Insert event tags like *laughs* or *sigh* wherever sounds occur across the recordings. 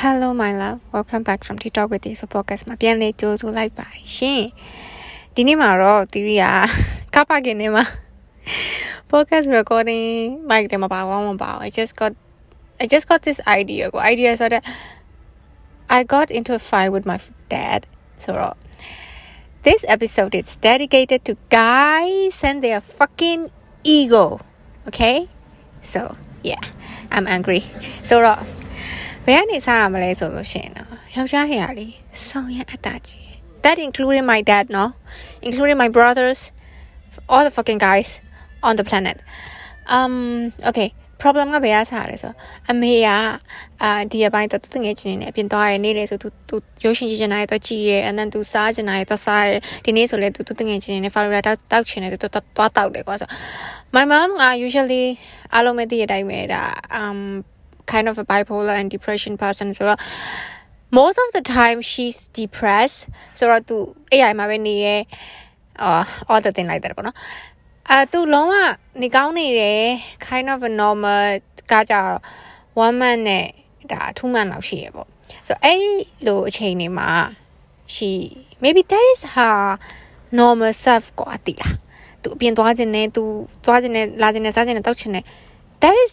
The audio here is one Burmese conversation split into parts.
Hello my love welcome back from TikTok with you so podcast မှာပြန်လေးကြိုးဆိုလိုက်ပါရှင်ဒီနေ့မှာတော့တီရီကကပ်ပါကင်းနေမှာ *laughs* podcast recording mic တွေမှာပါဝမ်းမပါဘူး I just got I just got this idea ကို idea ဆိုတော့ I got into a fight with my dad so this episode is dedicated to guys and their fucking ego okay so yeah I'm angry so တော့ ဘယ်ကနေစားရမလဲဆိုလို့ရှိရင်တော့ယောက်ျားဟရာလေးစောင်းရအပ်တာကြီး that including my dad no including my brothers all the fucking guys on the planet um okay problem ကဘယ်ကစားလဲဆိုအမေကအာဒီအပိုင်းတော့သူငယ်ချင်းနေအပြင်သွားရနေလေဆိုသူသူရုပ်ရှင်ကြည့်ချင်တာရတော့ကြည့်ရ and then သူစားချင်တာရတော့စားရဒီနေ့ဆိုလေသူသူငယ်ချင်းနေ Florida တောက်တောက်ချင်တယ်သူသွားတောက်တယ်ကွာဆို my mom က usually အားလုံးမသိတဲ့အတိုင်းပဲဒါ um kind of a bipolar and depression person ဆိုတော့ most of the time she's depressed ဆိုတော့သူ AI မှာပဲနေရဲအာ all the thing like that ပေါ့နော်အဲသူလုံးဝနေကောင်းနေတယ် kind of a normal ကကြတော့ one month နဲ့ဒါ2 month လောက်ရှိရပေါ့ဆိုတော့အဲ့လိုအချိန်တွေမှာ she maybe that is her normal self กว่าတိလားသူအပြင်သွားခြင်းနဲ့သူသွားခြင်းနဲ့လာခြင်းနဲ့စားခြင်းနဲ့တောက်ခြင်းနဲ့ that is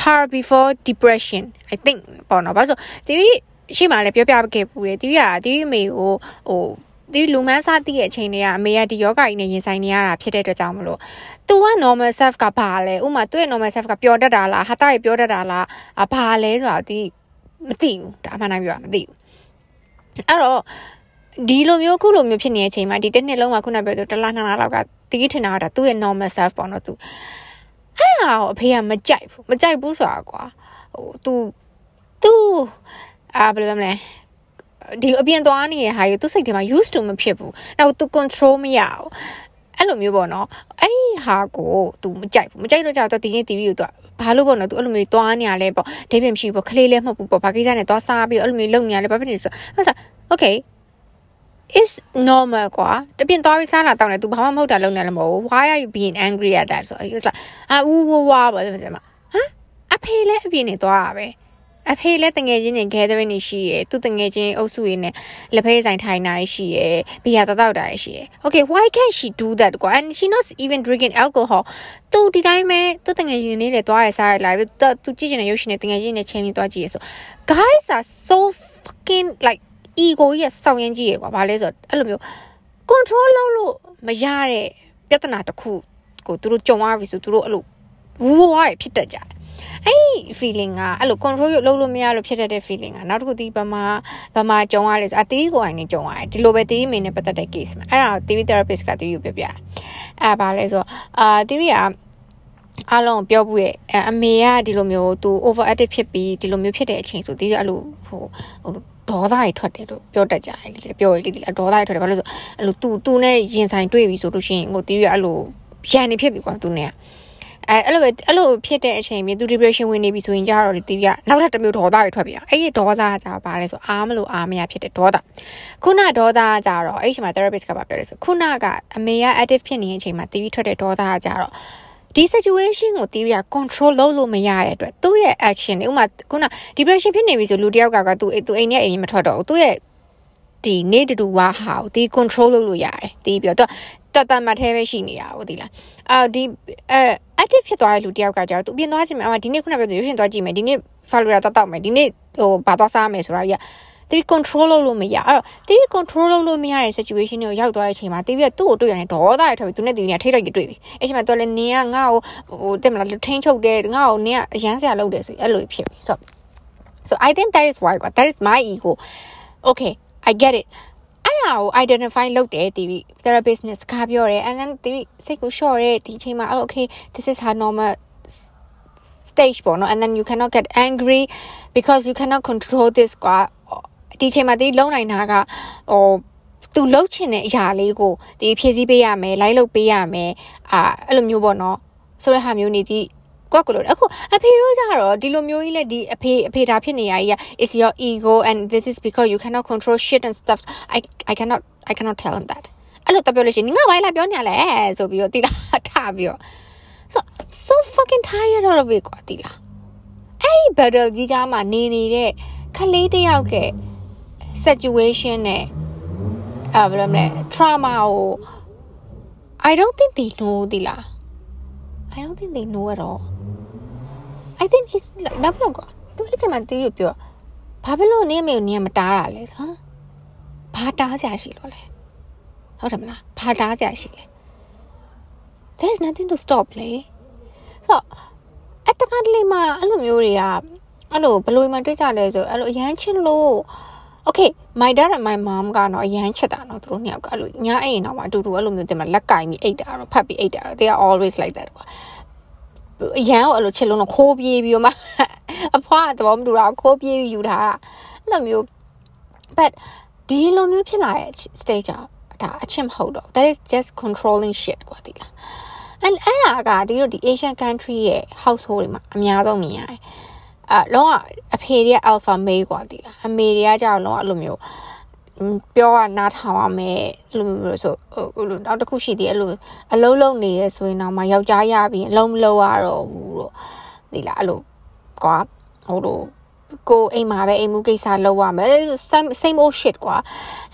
her before depression i think ပေါ့နော်ဘာလို့တီဗီရှိမှလည်းပြောပြခဲ့ပူတယ်တီဗီကတီဗီအမေကိုဟိုဒီလူမန်းစားတည့်ရဲ့အချိန်တွေကအမေကဒီယောဂကြီးနဲ့ရင်ဆိုင်နေရတာဖြစ်တဲ့အတွက်ကြောင့်မလို့ तू က normal self ကဘာလဲဥမာသူ့ရဲ့ normal self ကပျော်တတ်တာလားဟာတာရေပျော်တတ်တာလားအဘာလဲဆိုတာဒီမသိဘူးဒါအမှန်တမ်းပြောတာမသိဘူးအဲ့တော့ဒီလိုမျိုးခုလိုမျိုးဖြစ်နေတဲ့အချိန်မှာဒီတစ်နှစ်လုံးမှာခုနပြောသူတစ်လနှစ်လလောက်ကတီးထင်တာကသူ့ရဲ့ normal self ပေါ့နော်သူ အဲ့ဟာကိုအဖေကမကြိုက်ဘူးမကြိုက်ဘူးဆိုတာကွာဟို तू तू အာဘယ်လိုလဲမလဲဒီလိုအပြင်သွားနေတဲ့ဟာကြီးသူစိတ်ထဲမှာ used to မဖြစ်ဘူးနောက် तू control မရဘူးအဲ့လိုမျိုးပေါ့နော်အဲ့ဒီဟာကို तू မကြိုက်ဘူးမကြိုက်တော့ကြာတော့ဒီချင်း TV ကို तू ဘာလို့ပေါ့နော် तू အဲ့လိုမျိုးသွားနေရလဲပေါ့ဒိဗင်မရှိဘူးပေါ့ခလေးလည်းမဟုတ်ဘူးပေါ့ဘာကိစ္စနဲ့သွားစားပြီးအဲ့လိုမျိုးလုပ်နေရလဲဘာဖြစ်နေလဲဆိုတော့ okay is normal ကွာတပြင်သွားပြီးစားလာတောင်းတယ် तू ဘာမှမဟုတ်တာလုပ်နေလည်းမဟုတ်ဘူး why are you being angry at that so it's like အာဦးဝဝပါဆိုမှဟမ်အဖေလည်းအပြင်နေသွားတာပဲအဖေလည်းတငယ်ချင်းတွေ gathering နေရှိရယ်သူတငယ်ချင်းအုပ်စုရင်းနဲ့လက်ဖေးဆိုင်ထိုင်တာရှိရယ်ဘီယာတောက်တာရှိရယ် okay why can't she do that ကွာ and she not even drinking alcohol သူဒီတိုင်းပဲသူတငယ်ချင်းနေလေသွားရစားရလာပြီသူကြည့်ချင်တဲ့ရုပ်ရှင်နဲ့တငယ်ချင်းနဲ့ချင်းပြီးသွားကြည့်ရဆို guys are so fucking like ego ကြီးကစောင့်ရမ်းကြည့်ရကွာဘာလဲဆိုတော့အဲ့လိုမျိုး control လုပ်လို့မရတဲ့ပြဿနာတစ်ခုကိုသူတို့ကြုံရပြီဆိုသူတို့အဲ့လိုဝူးဝါးရဖြစ်တတ်ကြတယ်အဲ့ feeling ကအဲ့လို control ရလုပ်လို့မရလို့ဖြစ်တတ်တဲ့ feeling ကနောက်တစ်ခုဒီဘာမှဘာမှကြုံရလဲဆိုအတီးကိုအိုင်နေကြုံရတယ်ဒီလိုပဲတီးမင်းနဲ့ပတ်သက်တဲ့ case မှာအဲ့ဒါ theory therapist ကတီးကိုပြောပြအဲ့ဘာလဲဆိုအာ theory ကအားလုံးပြောဘူးရဲ့အမေကဒီလိုမျိုးသူ over active ဖြစ်ပြီးဒီလိုမျိုးဖြစ်တဲ့အချိန်ဆိုတီးရအဲ့လိုဟိုဟို ဒေါသတွေထွက်တယ်လို့ပြောတတ်ကြတယ်လေပြောရလေဒီဒေါသတွေထွက်တယ်ဘာလို့ဆိုအဲ့လိုသူသူနဲ့ရင်ဆိုင်တွေ့ပြီဆိုလို့ရှိရင်ဟိုတီးရအဲ့လိုရန်နေဖြစ်ပြီကွာသူနဲ့အဲအဲ့လိုပဲအဲ့လိုဖြစ်တဲ့အချိန်မြေသူ depression ဝင်နေပြီဆိုရင်ကြတော့တီးရနောက်ထပ်တစ်မျိုးဒေါသတွေထွက်ပြီအဲ့ဒီဒေါသကကြာပါလဲဆိုအားမလို့အားမရဖြစ်တဲ့ဒေါသခုနဒေါသကကြတော့အဲ့ဒီမှာ therapist ကပြောတယ်ဆိုခုနကအမေက active ဖြစ်နေတဲ့အချိန်မှာတီးထွက်တဲ့ဒေါသကကြတော့ ဒီ situation ကို theory က control လုပ်လို့မရတဲ့အတွက်သူ့ရဲ့ action တွေဥမာခုန depression ဖြစ်နေပြီဆိုလူတယောက်ကကသူသူအိမ်နဲ့အိမ်မထွက်တော့ဘူးသူ့ရဲ့ဒီနေတူဝါဟာကိုဒီ control လုပ်လို့ရတယ်ဒီပြီးတော့တတမထဲပဲရှိနေတာဟုတ်ဒီလားအာဒီအဲ active ဖြစ်သွားတဲ့လူတယောက်ကကြာသူပြင်သွားခြင်းမှာဒီနေ့ခုနပြောသူရွှေရှင်သွားကြည့်မယ်ဒီနေ့ follower တောက်တောက်မယ်ဒီနေ့ဟိုဘာသွားစားမယ်ဆိုတာကြီး တရီ control လုပ်လို့မရအဲ့တော့တရီ control လုပ်လို့မရတဲ့ situation တွေကိုရောက်သွားတဲ့အချိန်မှာတရီကသူ့ကိုတွေ့ရတယ်ဒေါသရထွက်ပြီးသူနဲ့တရီကထိတ်လိုက်တွေ့ပြီအဲ့ချိန်မှာသူလည်းနင်းကငါ့ကိုဟိုတက်မလားထိန်းချုပ်တယ်ငါ့ကိုနင်းကအရန်စရာလုပ်တယ်ဆိုအဲ့လိုဖြစ်ပြီ so so i think that is why god that is my ego. Okay i get it. အဲ့ဟာကို identify လုပ်တယ်တီဗီ therapist နဲ့စကားပြောတယ် and then တီဗီစိတ်ကို short ရဲဒီအချိန်မှာ oh, okay this is her normal stage ပေါ့နော် and then you cannot get angry because you cannot control this ကွာ ဒီချိန်မှာဒီလုံနိုင်တာကဟိုသူလှုပ်ချင်တဲ့အရာလေးကိုဒီဖြည့်ဆည်းပေးရမယ်လိုက်လုပ်ပေးရမယ်အာအဲ့လိုမျိုးပေါ့နော်ဆိုတဲ့ဟာမျိုးနေဒီကွက်ကလို့အခုအဖေတို့ကြတော့ဒီလိုမျိုးကြီးလေဒီအဖေအဖေဒါဖြစ်နေရကြီး is your ego and this is because you cannot control shit and stuff i i cannot i cannot tell him that အဲ့လိုတပ်ပြောလို့ရှိရင်ငါဘာလဲပြောနေရလဲဆိုပြီးတော့တိလာထပြီးတော့ so so fucking tired of it ကွာတိလာအဲ့ဒီ battle ကြီးကြားမှာနေနေတဲ့ခလေးတယောက်က situation နဲ့အဲဘယ်လိုမလဲ trauma ကို I don't think they know ဒီလား I don't think they know at all I think it's like နောက်ပြောကွာသူအဲ့ချိန်မှာတီးရပြောဘာဖြစ်လို့နင်းမေကိုနင်းမတားတာလဲဆိုဘာတားကြရှိလို့လဲဟုတ်တယ်မလားဘာတားကြရှိလဲ there's nothing to stop လေဆိုအတကတလေးမှာအဲ့လိုမျိုးတွေကအဲ့လိုဘလို့မှတွေ့ကြလဲဆိုအဲ့လိုအရန်ချစ်လို့ okay my dad and my mom ကတော့အရန်ချစ်တာနော်သူတို့နှစ်ယောက်ကအဲ့လိုညအိမ်တော့မှအတူတူအဲ့လိုမျိုးတင်မှာလက်ကင်ပြီးအိတ်တာတော့ဖတ်ပြီးအိတ်တာတော့ they are always like that ကွာအရန်ကိုအဲ့လိုချစ်လို့တော့ခိုးပြေးပြီးတော့မှအဖွားတော့မတူတာခိုးပြေးပြီးယူတာအဲ့လိုမျိုး but ဒီလိုမျိုးဖြစ်လာတဲ့ stage อ่ะဒါအချစ်မဟုတ်တော့ that is just controlling shit ကွာဒီလားအဲ့အဲ့ဒါကဒီလိုဒီ Asian country ရဲ့ household တွေမှာအများဆုံးမြင်ရတယ် အလုံးဝအဖေတွေက alpha male กว่าဒီလားအမေတွေကကြောက်လုံးဝအဲ့လိုမျိုးပြောရနားထောင်ရမယ်အဲ့လိုမျိုးဆိုဟိုလိုနောက်တစ်ခုရှိသေးအဲ့လိုအလုံးလုံးနေရဲဆိုရင်တော့မှယောက်ျားရပြီးအလုံးမလုံးရတော့ဘူးတော့ဒီလားအဲ့လိုကွာဟိုလို ကိုအိမ်မှာပဲအိမ်မှုကိစ္စလုပ်ရမယ် same old shit ကွာ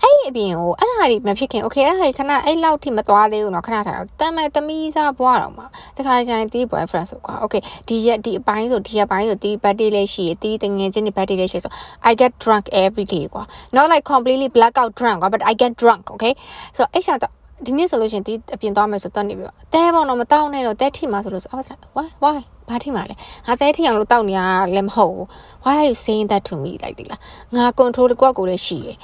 အဲ့ဒီအပြင်ကိုအဲ့ဒါတွေမဖြစ်ခင် okay အဲ့ဒါတွေခဏအဲ့လောက်ထိမသွားသေးဘူးเนาะခဏထားတော့တမ်းမဲ့သမီးစားဘွားတော့မှာတခါကျရင်တီး boyfriend ဆိုကွာ okay ဒီရက်ဒီအပိုင်းဆိုဒီရက်ပိုင်းဆိုတီး birthday လေးရှိရတီးတငယ်ချင်းတွေ birthday လေးရှိဆို I get drunk every day ကွာ not like completely blackout drunk ကွာ but I get drunk okay ဆိုအဲ့ချက်တော့ဒီနေ့ဆိုလို့ရှိရင်ဒီအပြင်သွားမယ်ဆိုတော့နေပြီးတော့တဲပေါ့နော်မတောင်းနဲ့တော့တဲထိမှာဆိုလို့ဆို why why ဘာထိမှာလဲငါတဲထိအောင်လို့တောက်နေရလည်းမဟုတ်ဘူး why are you saying that to me လိုက်ဒီလားငါ control တကွက်ကိုလည်းရှိတယ်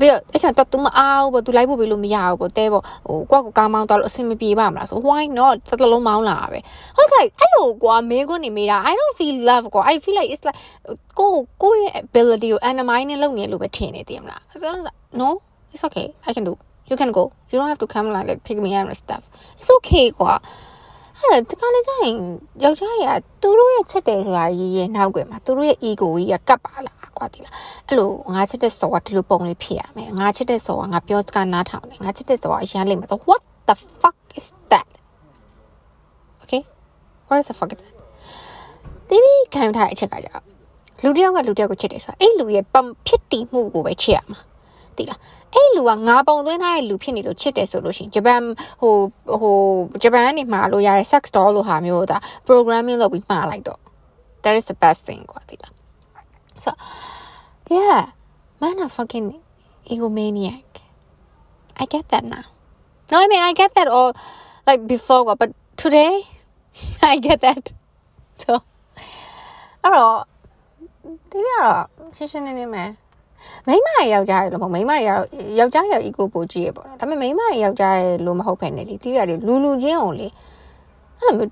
ပြီးတော့အဲ့ချက်တော့ तू မအားဘူးပေါ့ तू လိုက်ဖို့ပြီးလို့မရဘူးပေါ့တဲပေါ့ဟိုကွက်ကိုကားမောင်းတော့လို့အဆင်မပြေပါမလားဆို why not တတလုံးမောင်းလာပဲဟုတ်ကဲ့အဲ့လိုကွာမေးခွန်းနေမေးတာ I don't feel love ကွာ I feel like it's like ကိုကိုရဲ့ ability ကို undermine လုပ်နေလို့ပဲထင်နေတယ်မလား so no it's okay I can do you can go you don't have to come like, like pick me up and stuff it's okay ကွာ အဲ့တခါလေကျရင်ယောက်ျားကြီးကသူတို့ရဲ့ချစ်တယ်ဆိုတာရေးရေးနောက်ွယ်မှာသူတို့ရဲ့ ego ကြီးကကပ်ပါလားကွာဒီလားအဲ့လိုငါချစ်တဲ့စော်ကဒီလိုပုံလေးဖြစ်ရမယ်ငါချစ်တဲ့စော်ကငါပြောစကားနားထောင်တယ်ငါချစ်တဲ့စော်ကအရန်လိမ့်မယ်ဆို what the fuck is that okay what is the fuck is that ဒီပြီးခံထားတဲ့အချက်ကကြာလူတယောက်ကလူတယောက်ကိုချစ်တယ်ဆိုတာအဲ့လူရဲ့ဖြစ်တည်မှုကိုပဲချစ်ရမှာ သိလားအဲ့လူကငါပုံသွင်းထားတဲ့လူဖြစ်နေလို့ချစ်တယ်ဆိုလို့ရှိရင်ဂျပန်ဟိုဟိုဂျပန်ကနေမှာလို့ရတဲ့ sex doll လို့ဟာမျိုးဒါ programming လုပ်ပြီးမှာလိုက်တော့ that is the best thing ကွာသိလား so yeah man a fucking egomaniac i get that now no i mean i get that all like before but today *laughs* i get that so အဲ့တော့ဒီပြတော့ရှင်းရှင်းနေနေမယ် မိမရဲ့ယောက်ျားရဲ့လို့မဟုတ်မိမရဲ့ယောက်ျားရဲ့ ego ပိုကြည့်ရပေါ့နော်ဒါပေမဲ့မိမရဲ့ယောက်ျားရဲ့လို့မဟုတ်ဖ ೇನೆ လေတီးရတယ်လူလူချင်းအောင်လေအဲ့လိုမျိုး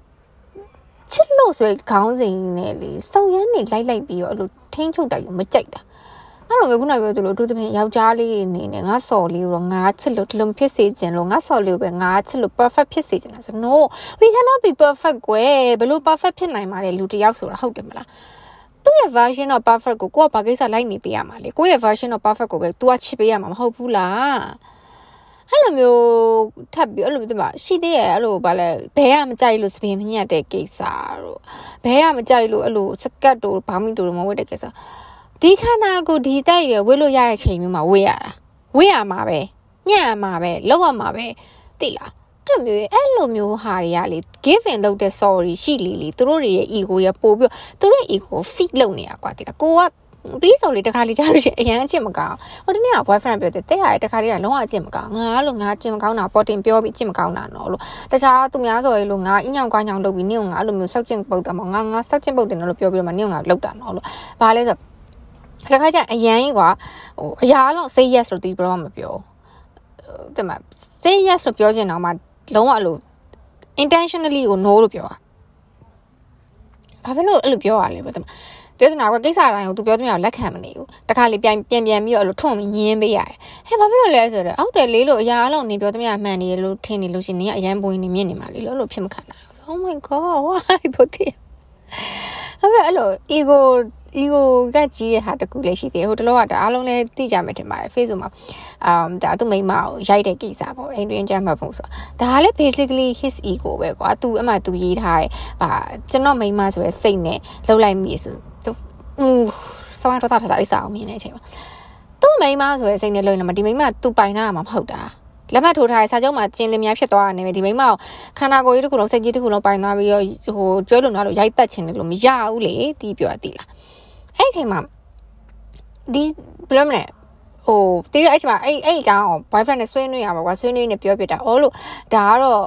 ချစ်လို့ဆိုခေါင်းစဉ်နဲ့လေစုံရမ်းနေလိုက်လိုက်ပြီးတော့အဲ့လိုထိန်းချုပ်တာယူမကြိုက်တာအဲ့လိုမျိုးခုနပြောသလိုအထူးသဖြင့်ယောက်ျားလေးအနေနဲ့ငါစော်လေးကိုတော့ငါချစ်လို့ဒီလိုဖြစ်စေခြင်းလို့ငါစော်လေးကိုပဲငါချစ်လို့ perfect ဖြစ်စေခြင်းလားဆို no we cannot be perfect ကွယ်ဘယ်လို perfect ဖြစ်နိုင်မှာလဲလူတစ်ယောက်ဆိုတာဟုတ်တယ်မလား သူ့ရဲ့ version of perfect ကိုကိုကဘာကိစ္စလိုက်နေပေးရမှာလဲကိုရဲ့ version of perfect ကိုပဲ तू ကချစ်ပေးရမှာမဟုတ်ဘူးလားအဲ့လိုမျိုးထပ်ပြီးအဲ့လိုမျိုးတမရှိသေးရဲ့အဲ့လိုဗာလဲဘဲကမကြိုက်လို့စပင်မညက်တဲ့ကိစ္စတို့ဘဲကမကြိုက်လို့အဲ့လိုစကတ်တို့ဘာမီတို့မဝတ်တဲ့ကိစ္စဒီခန္ဓာကိုဒီတက်ရွယ်ဝေ့လို့ရတဲ့ချိန်မျိုးမှာဝေ့ရတာဝေ့ရမှာပဲညံ့ရမှာပဲလောက်ရမှာပဲသိလားအဲ့ လိုမျိုးအဲ့လိုမျိုးဟာတွေကလေ giving လုပ်တဲ့ sorry ရှိလေလေသူတို့တွေရဲ့ ego ရပို့ပြီးသူတို့ရဲ့ ego feed လုပ်နေတာကွာတိလားကိုကပြီးဆိုလေတခါလေးကြားလို့ရှိရင်အရန်အကျင့်မကောင်းဟိုတနေ့က boyfriend ပြောတယ်တဲ့ဟာတခါလေးကလုံးဝအကျင့်မကောင်းငါလို့ငါအကျင့်မကောင်းတာပေါ်တင်ပြောပြီးအကျင့်မကောင်းတာနော်လို့တခြားသူများဆိုရေလို့ငါအင်းညောင်ကွာညောင်လုပ်ပြီးနင့်ကငါအဲ့လိုမျိုးစောက်ကျင့်ပုတ်တာမငါငါစောက်ကျင့်ပုတ်တယ်နော်လို့ပြောပြီးတော့မှနင့်ကငါလုပ်တာနော်လို့ဘာလဲဆိုတခါကျအရန်ကြီးကွာဟိုအရာလုံး say yes လို့တီးပြောမှမပြောတဲ့မှာ say yes လို့ပြောချင်တော့မှ လုံးဝအဲ့လို intentionally ကို no လို့ပြောတာဘာဖြစ်လို့အဲ့လိုပြောရလဲဗျပြောစနာကကိစ္စတိုင်းကို तू ပြောသမျှလက်ခံမနေဘူးတခါလေပြန်ပြန်ပြန်ပြီးတော့အဲ့လိုထွန့်ပြီးညင်းပေးရတယ်ဟဲ့ဘာဖြစ်လို့လဲဆိုတော့အောက်တယ်လေးလို့အရာအလုံးနေပြောသမျှမှန်နေတယ်လို့ထင်နေလို့ရှိရင်နင်ကအရန်ပွင့်နေမြင့်နေမှာလေလို့အဲ့လိုဖြစ်မခံနိုင်ဘူး Oh my god why ဘုတ်တယ်အဲ့လို ego ego ကကြီးရဲ့ဟာတကူလည်းရှိသေးတယ်ဟိုတလောကဒါအားလုံးလည်းသိကြမယ်ထင်ပါတယ် Facebook မှာအမ်ဒါသူ့မိန်းမကိုရိုက်တဲ့ကိစ္စပေါ့အိမ်တွင်ကြမ်းမှတ်ဖို့ဆိုဒါကလည်း basically his ego ပဲကွာသူအမှသူရေးထားတယ်ဗာကျွန်တော်မိန်းမဆိုရဲစိတ်နဲ့လှုပ်လိုက်မိဆိုသူ so စောင်းဒေါသထားတာအိစာကိုမြင်တဲ့အချိန်မှာသူ့မိန်းမဆိုတဲ့စိတ်နဲ့လွင်လာမှာဒီမိန်းမသူပိုင်တာမှာမဟုတ်တာလက်မှတ်ထိုးထားတဲ့စာချုပ်မှာကျင်းလင်းများဖြစ်သွားတာနေပဲဒီမိမကိုခန္ဓာကိုယ်ကြီးတစ်ခုလုံးစိတ်ကြီးတစ်ခုလုံးပိုင်သွားပြီးတော့ဟိုကျွဲလုံသွားလို့ရိုက်တက်ချင်တယ်လို့မရဘူးလေတီးပြောတိလား အဲ့အချိန်မှာဒီဘယ်လိုမလဲဟိုတီးရအဲ့ချိန်မှာအဲ့အဲ့အကြောင်း boyfriend နဲ့ဆွေးနွေးရပါကွာဆွေးနွေးနေပြောပြတာအော်လို့ဒါကတော့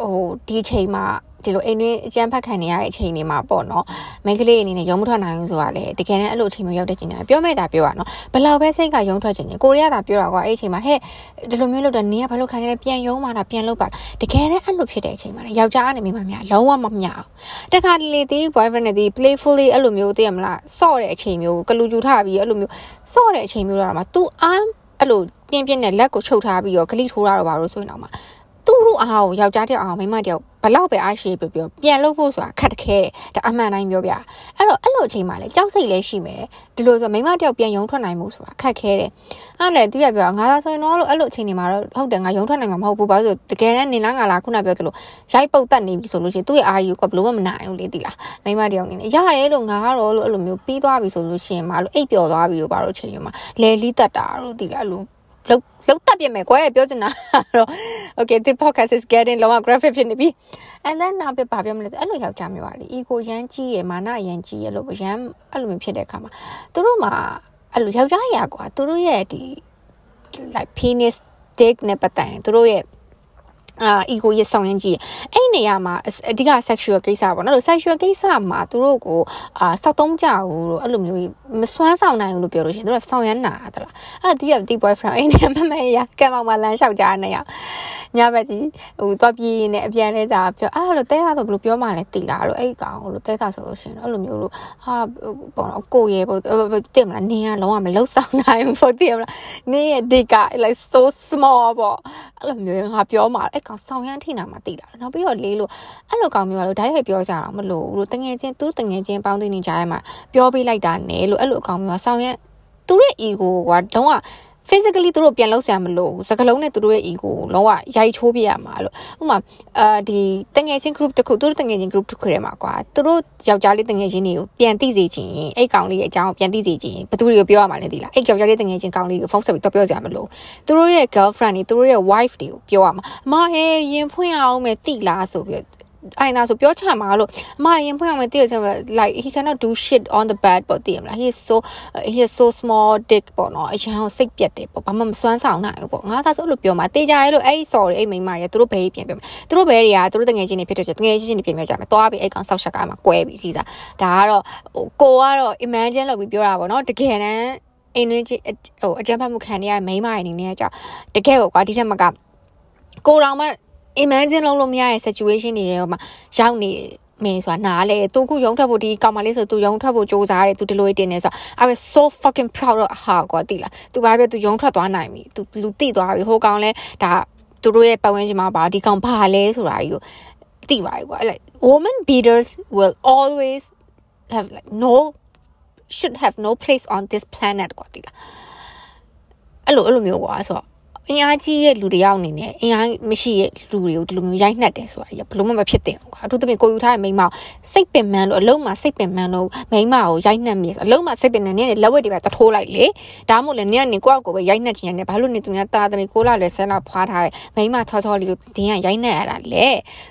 ဟိုဒီချိန်မှာ ဒီလိုအိမ်တွင်းအကြမ်းဖက်ခံနေရတဲ့အချိန်တွေမှာပေါ့နော်မိန်းကလေးအနေနဲ့ရုံမထွက်နိုင်ဘူးဆိုတာလေတကယ်တမ်းအဲ့လိုအချိန်မျိုးရောက်တဲ့ချိန်တိုင်းပြောမဲ့တာပြောရနော်ဘလောက်ပဲစိတ်ကရုံထွက်ချင်ချင်ကိုရီးယားကပြောတာကွာအဲ့အချိန်မှာဟဲ့ဒီလိုမျိုးလုပ်တော့နင်ကဘာလို့ခံနေလဲပြန်ရုံมาတာပြန်လုပ်ပါတကယ်တမ်းအဲ့လိုဖြစ်တဲ့အချိန်မှာလေယောက်ျားအနေနဲ့မိမများလုံးဝမမျှအောင်တခါလေတီး boyfriend နဲ့တီး playfully အဲ့လိုမျိုးသိရမလားစော့တဲ့အချိန်မျိုးကလူကျူထားပြီးအဲ့လိုမျိုးစော့တဲ့အချိန်မျိုးတော့မှာ तू အားအဲ့လိုပြင်းပြင်းနဲ့လက်ကိုချုပ်ထားပြီးတော့ဂလိထိုးတာတော့ဘာလို့ဆိုရင်တော့မှာသူ့တို့အားကိုယောက်ျားတယောက်အားမိန်းမတယောက် ဘလောက်ပဲအားရှိပြောပြောပြန်လုပ်ဖို့ဆိုတာခက်တခဲတယ်ဒါအမှန်တိုင်းပြောပြအဲ့တော့အဲ့လိုအချိန်မှလည်းကြောက်စိတ်လည်းရှိမယ်ဒီလိုဆိုမိန်းမတယောက်ပြန်ယုံထွက်နိုင်မှုဆိုတာခက်ခဲတယ်အဲ့လည်းသူပြပြောငါသာဆိုရင်တော့အဲ့လိုအချိန်တွေမှာတော့ဟုတ်တယ်ငါယုံထွက်နိုင်မှာမဟုတ်ဘူးဘာလို့တကယ်တမ်းနေလားငါလားခုနပြောသလိုရိုက်ပုတ်တက်နေပြီဆိုလို့ရှိရင်သူ့ရဲ့အာယူကဘလို့မနိုင်ဘူးလေတိလားမိန်းမတယောက်နေနေရရဲလို့ငါကတော့လို့အဲ့လိုမျိုးပြီးသွားပြီဆိုလို့ရှိရင်မလို့အိပ်ပျော်သွားပြီလို့ဘာလို့အချိန်တွေမှာလဲလီးတက်တာလို့တိလားလို့ လောက်လောက်တက်ပြမယ်ကွယ်ပြောချင်တာတော့ okay the podcast is getting လောက graphic ဖြစ်နေပြီ and then နောက်ပြပါပြောမလဲအဲ့လိုယောက်ျားမျိုးပါလေ ego ရမ်းကြီးရယ်မာနရမ်းကြီးရယ်လို့ရမ်းအဲ့လိုမျိုးဖြစ်တဲ့အခါမှာသူတို့မှာအဲ့လိုယောက်ျားရာကွာသူတို့ရဲ့ဒီ like penis dick နဲ့ပတ်သက်ရင်သူတို့ရဲ့ အာ ego ရဆောင်ရင်ကြီးအဲ့နေရာမှာအဓိက sexual ကိစ္စပေါ့နော် sexual ကိစ္စမှာသူတို့ကိုအာစောက်သုံးကြဘူးလို့အဲ့လိုမျိုးမစွမ်းဆောင်နိုင်ဘူးလို့ပြောလို့ရှိရင်သူတို့ဆောင်ရမ်းနာသလားအဲ့ဒီကဒီ boyfriend အဲ့နေရာမမရကံမောင်မလမ်းလျှောက်ကြနေရညဘက်ကြီးဟိုသွားပြေးနေအပြန်လဲကြပြောအဲ့လိုတဲရဆိုဘယ်လိုပြောမှလဲတိလာတော့အဲ့ကောင်လို့တဲတာဆိုလို့ရှိရင်အဲ့လိုမျိုးလို့ဟာပေါ့နော်ကိုရဲပေါ့တည်မလားနင်းကလုံးဝမလှုပ်ဆောင်နိုင်ဘူးပေါ့တည်မလားနင်းရဲ့ dick က like so small ပေါ့အဲ့လိုမျိုးငါပြောမှအဲ့ကောင်ဆောင်ရမ်းထိနာမှတိလာနောက်ပြီးတော့လေးလို့အဲ့လိုကောင်မျိုးကလို့ဓာတ်ရိုက်ပြောကြတာမလို့လို့တငယ်ချင်းသူတငယ်ချင်းပေါင်းသိနေကြရမှာပြောပေးလိုက်တာနဲ့လို့အဲ့လိုအကောင်မျိုးကဆောင်ရမ်းသူရဲ့ ego ကလုံးဝ physically သူတို့ပြန်လောက်ဆရာမလို့စကလုံးနဲ့သူတို့ရဲ့ ego ကိုလုံးဝရိုက်ချိုးပြရမှာလို့ဥပမာအာဒီတငယ်ချင်း group တစ်ခုသူတို့တငယ်ချင်း group တစ်ခုထဲမှာကွာသူတို့ယောက်ျားလေးတငယ်ချင်းတွေကိုပြန်သိစေချင်ရင်အဲ့ကောင်လေးရဲ့အကြောင်းကိုပြန်သိစေချင်ရင်ဘယ်သူတွေကိုပြောရမှာလဲသိလားအဲ့ယောက်ျားလေးတငယ်ချင်းကောင်လေးကိုဖုန်းဆက်ပြီးတော့ပြောစရာမလိုသူတို့ရဲ့ girlfriend တွေသူတို့ရဲ့ wife တွေကိုပြောရမှာအမဟဲရင်ဖွင့်အောင်မယ်တိလားဆိုပြီး အိုင်နာဆိုပြောချမှာလို့အမရင်ဖွင့်အောင်မသိရချင် like he cannot do shit on the bed ပေါ့သိရမလား he is so he is so small dick ပေါ့နော်အရန်စိတ်ပြတ်တယ်ပေါ့ဘာမှမစွမ်းဆောင်နိုင်ဘူးပေါ့ငါသာဆိုလို့ပြောမှာတေးကြရဲလို့အဲ့ sorry အဲ့မိန်းမရဲ့သူတို့ဘဲပြန်ပြောမှာသူတို့ဘဲတွေကသူတို့တငယ်ချင်းတွေဖြစ်တော့တငယ်ချင်းတွေပြန်ပြောကြမှာသွားပြီးအဲ့ကောင်ဆောက်ရှက်ကမှာကွဲပြီးကြီးစားဒါကတော့ဟိုကိုကတော့ imagine လုပ်ပြီးပြောတာပေါ့နော်တကယ်တမ်းအိမ်တွင်းဟိုအကြမ်းဖက်မှုခံရတဲ့မိန်းမရဲ့အနေနဲ့ကြောင့်တကယ်ကိုကွာဒီချက်မကကိုတော်မှ imagine လုပ်လို့မရတဲ့ situation တွေထဲမှာရောက်နေမင်းဆိုတာနားလေသူခုရုံထွက်ဖို့ဒီကောင်မလေးဆိုသူရုံထွက်ဖို့စူးစမ်းတယ်သူဒီလိုတင်နေဆို I was so fucking proud of her ကွာတိလားသူဘာပဲသူရုံထွက်သွားနိုင်ပြီသူလူတိသွားပြီဟိုကောင်လဲဒါသူတို့ရဲ့ပတ်ဝန်းကျင်မှာပါဒီကောင်ဘာလဲဆိုတာကြီးကိုတိပါပြီကွာ like woman beaters will always have like no should have no place on this planet ကွာတိလားအဲ့လိုအဲ့လိုမျိုးကွာဆိုတော့ အင်အားကြီးရဲ့လူတယောက်အနေနဲ့အင်အားမရှိတဲ့လူတွေကိုဒီလိုမျိုးရိုက်နှက်တယ်ဆိုတာဘလို့မှမဖြစ်တင်ဘူးကွာအထူးသဖြင့်ကိုယူထားတဲ့မိန်းမစိတ်ပင်ပန်းလို့အလုံးမှာစိတ်ပင်ပန်းလို့မိန်းမကိုရိုက်နှက်မိဆိုအလုံးမှာစိတ်ပင်နေနေလက်ဝက်တွေပဲတထိုးလိုက်လေဒါမှမဟုတ်လည်းနေကနေကိုယ့်ကိုယ်ပဲရိုက်နှက်ချင်ရတယ်ဘာလို့နေသူများတာသမီးကိုလာလဲဆဲလာဖွားထားတဲ့မိန်းမချောချောလေးကိုဒင်းကရိုက်နှက်ရတာလေ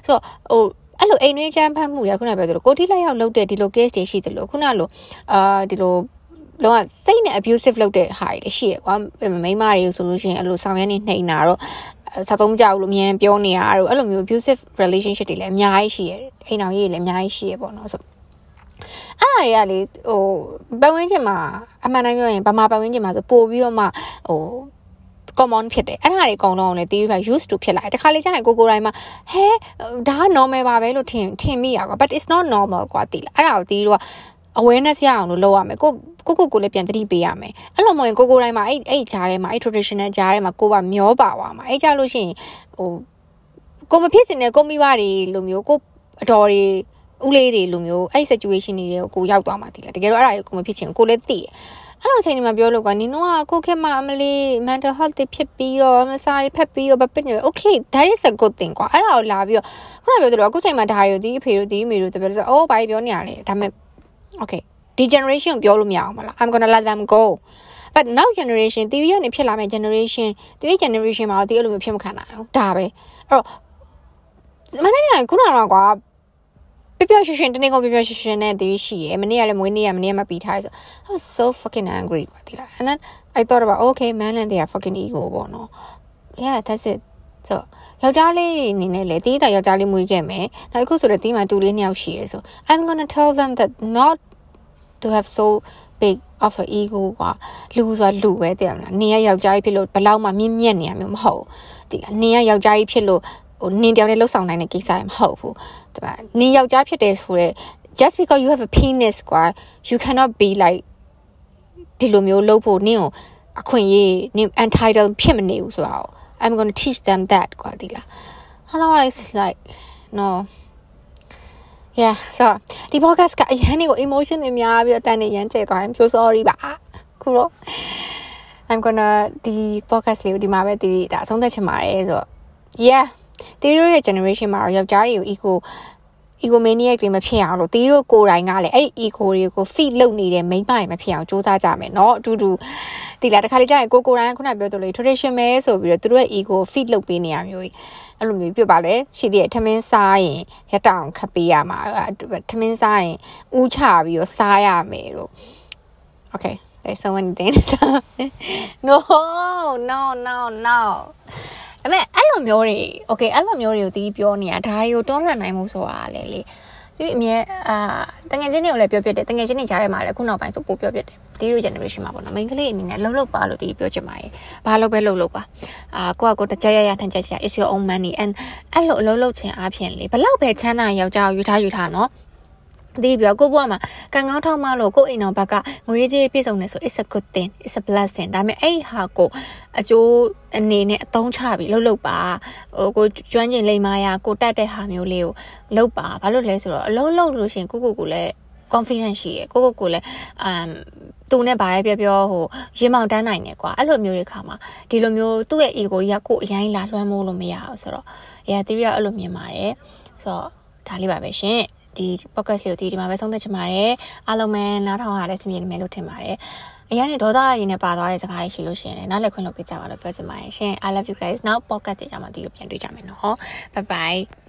ဆိုတော့ဟိုအဲ့လိုအိမ်တွင်းချမ်းဖတ်မှုရခုနပြောသလိုကိုတိလိုက်ရောက်လုပ်တဲ့ဒီလို case တွေရှိသလိုခုနလိုအာဒီလို လုံးဝစိတ်နဲ့ abusive လုပ်တဲ့ဟာတွေရှိရကွာမိန်းမတွေဆိုလို့ရှိရင်အဲ့လိုဆောင်ရမ်းနေနှိမ်တာတော့စကုံးကြောက်လို့အမြင်ပြောနေရတော့အဲ့လိုမျိုး abusive relationship တွေလည်းအများကြီးရှိရတယ်အိမ်တော်ကြီးတွေလည်းအများကြီးရှိရပေါ့နော်ဆိုအဲ့အရာတွေကလေဟိုပတ်ဝန်းကျင်မှာအမှန်တိုင်းပြောရင်ဗမာပတ်ဝန်းကျင်မှာဆိုပို့ပြီးတော့မှဟို common ဖြစ်တယ်အဲ့ဒါတွေအကုန်လုံးလည်းတီးပြီး used to ဖြစ်လာတယ်တခါလေကျရင်ကိုကိုတိုင်းမှာဟဲဒါက normal ပါပဲလို့ထင်ထင်မိရကွာ but it's not normal ကွာတီးလားအဲ့ဒါကိုတီးတော့ awareness ရအောင်လို့လုပ်ရမယ်ကိုကိုကိုကိုလည်းပြန်သတိပေးရမယ်အဲ့လိုမဟုတ်ရင်ကိုကိုတိုင်းမှာအဲ့အဲ့ဂျားထဲမှာအဲ့ traditional ဂျားထဲမှာကိုကမျောပါသွားမှာအဲ့ကြလို့ရှိရင်ဟိုကိုမဖြစ်စင်တဲ့ကိုမိဘတွေလိုမျိုးကိုအတော်တွေဦးလေးတွေလိုမျိုးအဲ့ situation တွေကိုကိုရောက်သွားမှာတည်လားတကယ်တော့အဲ့ဒါကိုမဖြစ်ချင်ကိုလည်းသိတယ်အဲ့လိုအချိန်ဒီမှာပြောလို့ကနင်တို့ကကိုခေတ်မှာအမလေး mental health တွေဖြစ်ပြီးတော့မစားရဖက်ပြီးတော့ဗပစ်နေပဲ okay that is a good thing ကွာအဲ့ဒါကိုလာပြီးတော့ခုနပြောသလိုအခုချိန်မှာဒါရီတို့ဒီအဖေတို့ဒီအမေတို့တပည့်ဆိုအိုးဘာပြောနေရလဲဒါပေမဲ့ okay ဒီ generation ကိုပြောလို့မရအောင်မလား I'm gonna let them go but now generation theory ကနေဖြစ်လာမယ့် generation theory generation မှာဒီအဲ့လိုမျိုးဖြစ်မခံနိုင်ဘူးဒါပဲအဲ့တော့မနေ့ကခုနကတော့ကွာပျော်ပျော်ရွှင်ရွှင်တနေ့ကပျော်ပျော်ရွှင်ရွှင်နဲ့ဒီရှိရယ်မနေ့ကလည်းမွေးနေ့ကမနေ့ကမပြီးထားဆို I was so fucking angry ကွာဒီလား and then I thought about okay man and they are fucking ego ပေါ့နော် yeah that's it so ယောက်ျားလေးအနေနဲ့လည်းတီးတာယောက်ျားလေးမွေးခဲ့မယ်နောက်အခုဆိုလည်းတီးမှတူလေးနှစ်ယောက်ရှိရယ်ဆို I'm going to tell them that not to have so big of a ego ကလူဆိုတာလူပဲတည်ရမလားနင်ရယောက်ျားကြီးဖြစ်လို့ဘလောက်မှမြင့်မြတ်နေရမျိုးမဟုတ်ဘူးဒီနင်ရယောက်ျားကြီးဖြစ်လို့ဟိုနင်တယောက်နဲ့လှုပ်ဆောင်နိုင်တဲ့ကိစ္စရမဟုတ်ဘူးတပါနင်ယောက်ျားဖြစ်တယ်ဆိုတော့ just because you have a penis ကွာ you cannot be like ဒီလိုမျိုးလှုပ်ဖို့နင်ကိုအခွင့်အရေးနင် entitled ဖြစ်မနေဘူးဆိုတာ I'm going to teach them that กว่าဒီလား otherwise like no yeah so ဒီ podcast ကအရန်တွေကို emotion တွေများပြီးတော့တန်နေရန်ကျဲသွားရင် so sorry ပါခုတော့ I'm gonna ဒီ podcast လေးကိုဒီမှာပဲဒီဒါအဆုံးသတ်ချင်ပါတယ်ဆိုတော့ yeah တီတို့ရဲ့ generation မှာတော့ယောက်ျားတွေကို eco egomaniac တွေမဖြစ်အောင်လို့တီတို့ကိုယ်တိုင်ကလည်းအဲ့ဒီ ego တွေကို feed လုပ်နေတဲ့မိန်းမတွေမဖြစ်အောင်စူးစမ်းကြမယ်เนาะအတူတူဒီလားတခါလေကြာရင်ကိုကိုယ်တိုင်ခုနပြောသလို tradition ပဲဆိုပြီးတော့သူတို့ရဲ့ ego feed လုပ်ပေးနေရမျိုးကြီးအဲ့လိုမျိုးပြပါလေရှိသေးတယ်ထမင်းစားရင်ရတောင်ခပ်ပေးရမှာထမင်းစားရင်ဥချပြီးတော့စားရမယ်လို့ okay there's so many things no no no no ဒါပေမဲ့အဲ့လိုမျိုးတွေ okay အဲ့လိုမျိုးတွေကိုတီးပြောနေတာဒါတွေကိုတွန်းလှန်နိုင်မှုဆိုတာလေလေဒီအမြဲအာတငယ်ချင်းတွေကိုလည်းပြောပြတယ်တငယ်ချင်းတွေကြားထဲမှာလည်းခုနောက်ပိုင်းဆိုပို့ပြောပြတယ်ဒီလို generation မှာပေါ့နော် main ကလေးအနေနဲ့လှုပ်လှုပ်ပါလို့တီးပြောချင်ပါတယ်ဘာလို့ပဲလှုပ်လှုပ်ပါအာကိုကကိုတကြရရထန်ချက်ချာ is your own money and အဲ့လိုအလုပ်လုပ်ခြင်းအပြင်လေဘလောက်ပဲချမ်းသာယောက်ျားကိုယူထားယူထားနော် ဒီပြောကိုဘွားမှာကံကောင်းထောက်မလို့ကိုအိမ်တော်ဘက်ကငွေကြေးပြည့်စုံနေဆို it's a good thing it's a blessing ဒါပေမဲ့အဲ့ဟာကိုအကျိုးအနေနဲ့အသုံးချပြီးလှုပ်လှုပ်ပါဟိုကိုကျွမ်းကျင်လိမ္မာရာကိုတတ်တဲ့ဟာမျိုးလေးကိုလှုပ်ပါဘာလို့လဲဆိုတော့အလုံးလုံးလို့ရှင်ကိုကိုကိုလည်း confidence ရှိရယ်ကိုကိုကိုလည်းအမ်သူနဲ့ဘာပဲပြောပြောဟိုရင်မောင်တန်းနိုင်တယ်ကွာအဲ့လိုမျိုးတွေခါမှာဒီလိုမျိုးသူ့ရဲ့ ego ကြီးကကိုအရင်လာလွှမ်းမိုးလို့မရဘူးဆိုတော့အရာ theory ကအဲ့လိုမြင်ပါတယ်ဆိုတော့ဒါလေးပါပဲရှင် ဒီ podcast လေးကိုဒီဒီမှာပဲဆုံးသက်ချင်ပါတယ်အားလုံးပဲနားထောင်ရတဲ့စီမင်းနေမယ်လို့ထင်ပါတယ်အရင်ကဒေါသရည်နဲ့ပါသွားတဲ့စကားတွေရှိလို့ရှိရင်လည်းနားလည်ခွင့်လုပ်ပေးကြပါလို့ပြောချင်ပါတယ်ရှင် I love you guys now podcast ကြမှာဒီလိုပြန်တွေ့ကြမယ်နော် bye bye